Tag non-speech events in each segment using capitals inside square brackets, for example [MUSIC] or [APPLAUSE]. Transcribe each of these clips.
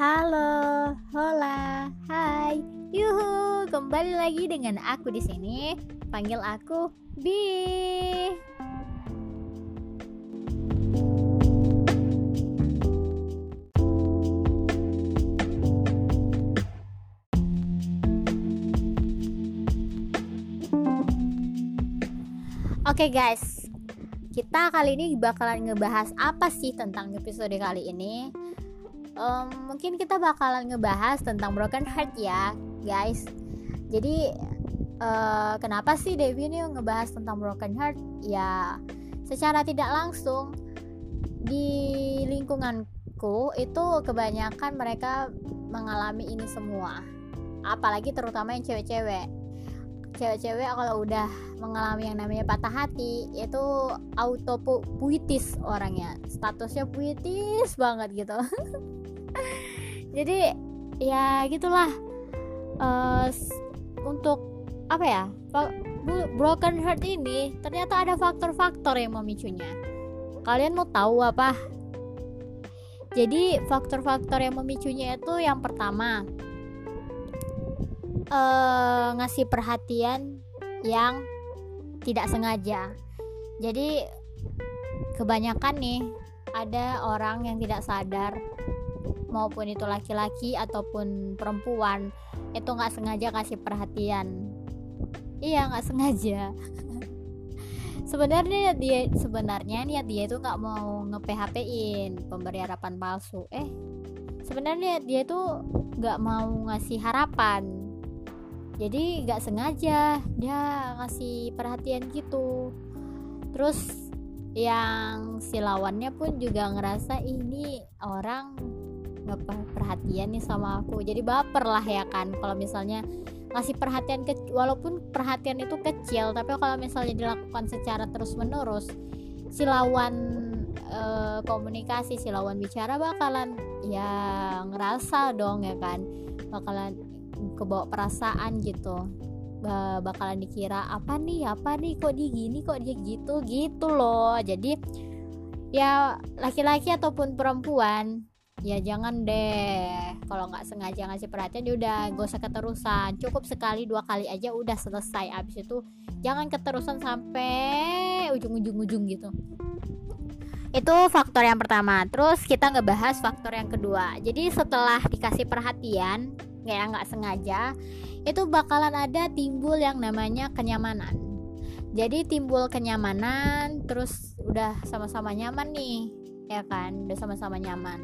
Halo, hola, hai, yuhu, kembali lagi dengan aku di sini. Panggil aku Bi. Oke guys, kita kali ini bakalan ngebahas apa sih tentang episode kali ini? Um, mungkin kita bakalan ngebahas tentang broken heart ya guys. Jadi uh, kenapa sih Dewi ini ngebahas tentang broken heart? Ya secara tidak langsung di lingkunganku itu kebanyakan mereka mengalami ini semua. Apalagi terutama yang cewek-cewek cewek-cewek kalau udah mengalami yang namanya patah hati itu auto puitis orangnya. Statusnya puitis banget gitu. [LAUGHS] Jadi ya gitulah. Uh, untuk apa ya broken heart ini ternyata ada faktor-faktor yang memicunya. Kalian mau tahu apa? Jadi faktor-faktor yang memicunya itu yang pertama uh, ngasih perhatian yang tidak sengaja. Jadi kebanyakan nih ada orang yang tidak sadar maupun itu laki-laki ataupun perempuan itu nggak sengaja kasih perhatian. Iya nggak sengaja. [LAUGHS] Sebenarnya dia sebenarnya niat dia itu nggak mau nge PHP pemberi harapan palsu. Eh sebenarnya dia itu nggak mau ngasih harapan jadi nggak sengaja dia ngasih perhatian gitu. Terus yang si lawannya pun juga ngerasa ini orang nggak perhatian nih sama aku. Jadi baper lah ya kan kalau misalnya ngasih perhatian ke walaupun perhatian itu kecil tapi kalau misalnya dilakukan secara terus menerus si lawan e, komunikasi si lawan bicara bakalan ya ngerasa dong ya kan bakalan kebawa perasaan gitu. Bakalan dikira apa nih apa nih? Kok dia gini? Kok dia gitu? Gitu loh. Jadi ya laki-laki ataupun perempuan ya jangan deh. Kalau nggak sengaja ngasih perhatian ya udah gak usah keterusan. Cukup sekali dua kali aja udah selesai. Abis itu jangan keterusan sampai ujung-ujung-ujung gitu. Itu faktor yang pertama. Terus kita ngebahas faktor yang kedua. Jadi setelah dikasih perhatian kayak nggak sengaja itu bakalan ada timbul yang namanya kenyamanan. Jadi timbul kenyamanan terus udah sama-sama nyaman nih ya kan? Udah sama-sama nyaman.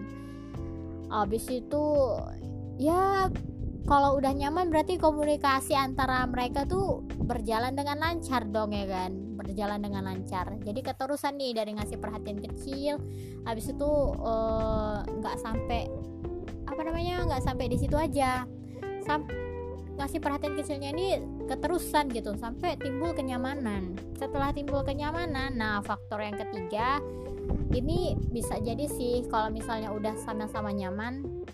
Habis itu ya kalau udah nyaman berarti komunikasi antara mereka tuh berjalan dengan lancar dong ya kan? Berjalan dengan lancar. Jadi keterusan nih dari ngasih perhatian kecil habis itu eh, nggak uh, sampai namanya nggak sampai di situ aja. Sam ngasih perhatian kecilnya ini keterusan gitu sampai timbul kenyamanan. Setelah timbul kenyamanan nah faktor yang ketiga ini bisa jadi sih kalau misalnya udah sama-sama nyaman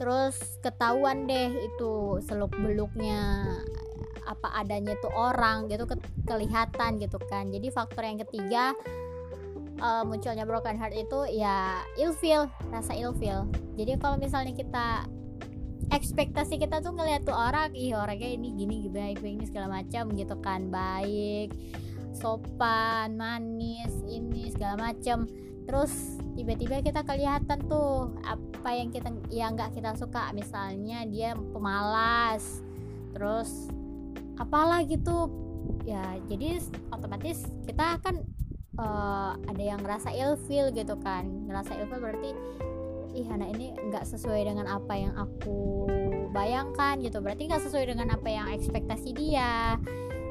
terus ketahuan deh itu seluk beluknya apa adanya tuh orang gitu ke kelihatan gitu kan. Jadi faktor yang ketiga uh, munculnya broken heart itu ya ilfeel rasa ilfeel jadi kalau misalnya kita ekspektasi kita tuh ngeliat tuh orang ih orangnya ini gini baik ini segala macam gitu kan. Baik sopan manis ini segala macem terus tiba-tiba kita kelihatan tuh apa yang kita yang nggak kita suka. Misalnya dia pemalas terus apalah gitu ya jadi otomatis kita akan uh, ada yang ngerasa ilfil gitu kan. Ngerasa ilfil berarti ih anak ini nggak sesuai dengan apa yang aku bayangkan gitu. Berarti nggak sesuai dengan apa yang ekspektasi dia.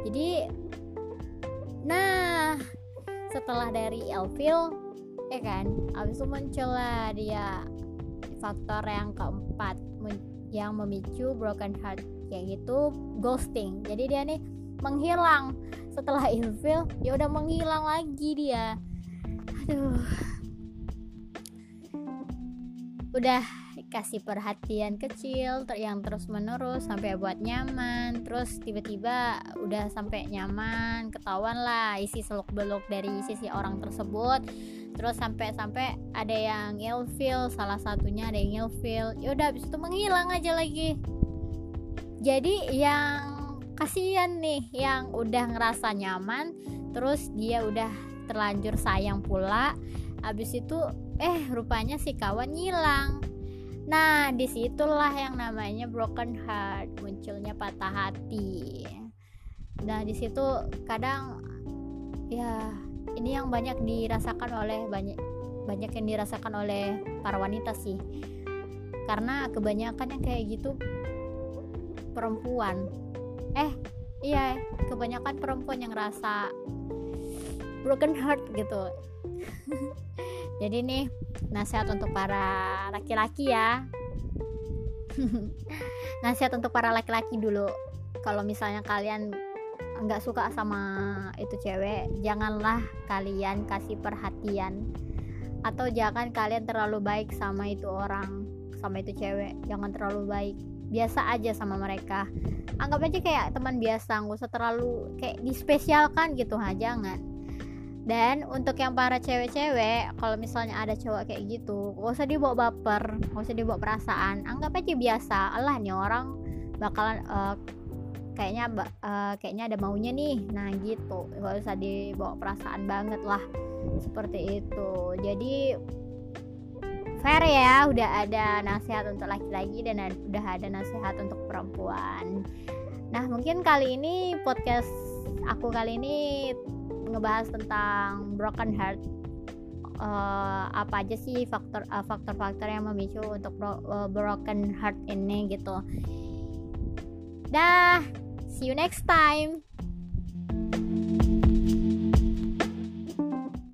Jadi nah setelah dari Elvil ya kan abis itu muncullah dia faktor yang keempat yang memicu broken heart kayak gitu ghosting. Jadi dia nih menghilang setelah ilfil ya udah menghilang lagi dia. Aduh. Udah kasih perhatian kecil yang terus menerus sampai buat nyaman. Terus tiba-tiba udah sampai nyaman ketahuan lah isi seluk beluk dari sisi orang tersebut. Terus sampai-sampai ada yang ilfeel salah satunya ada yang ilfeel ya udah habis itu menghilang aja lagi. Jadi yang kasihan nih yang udah ngerasa nyaman terus dia udah terlanjur sayang pula. Habis itu eh rupanya si kawan ngilang. Nah di situlah yang namanya broken heart munculnya patah hati. Nah di situ kadang ya ini yang banyak dirasakan oleh banyak banyak yang dirasakan oleh para wanita sih. Karena kebanyakan yang kayak gitu perempuan eh iya kebanyakan perempuan yang rasa broken heart gitu. [LAUGHS] Jadi nih nasihat untuk para laki-laki ya. [LAUGHS] Nasihat untuk para laki-laki dulu. Kalau misalnya kalian nggak suka sama itu cewek janganlah kalian kasih perhatian. Atau jangan kalian terlalu baik sama itu orang sama itu cewek. Jangan terlalu baik biasa aja sama mereka. Anggap aja kayak teman biasa nggak usah terlalu kayak dispesialkan gitu ha jangan. Dan untuk yang para cewek-cewek kalau misalnya ada cowok kayak gitu gak usah dibawa baper gak usah dibawa perasaan. Anggap aja biasa Allah nih orang bakalan uh, kayaknya uh, kayaknya ada maunya nih. Nah gitu. Gak usah dibawa perasaan banget lah. Seperti itu. Jadi fair ya udah ada nasihat untuk laki-laki dan udah ada nasihat untuk perempuan. Nah mungkin kali ini podcast aku kali ini ngebahas tentang broken heart. Uh, apa aja sih faktor uh, faktor-faktor yang memicu untuk bro, uh, broken heart ini gitu. Dah See you next time.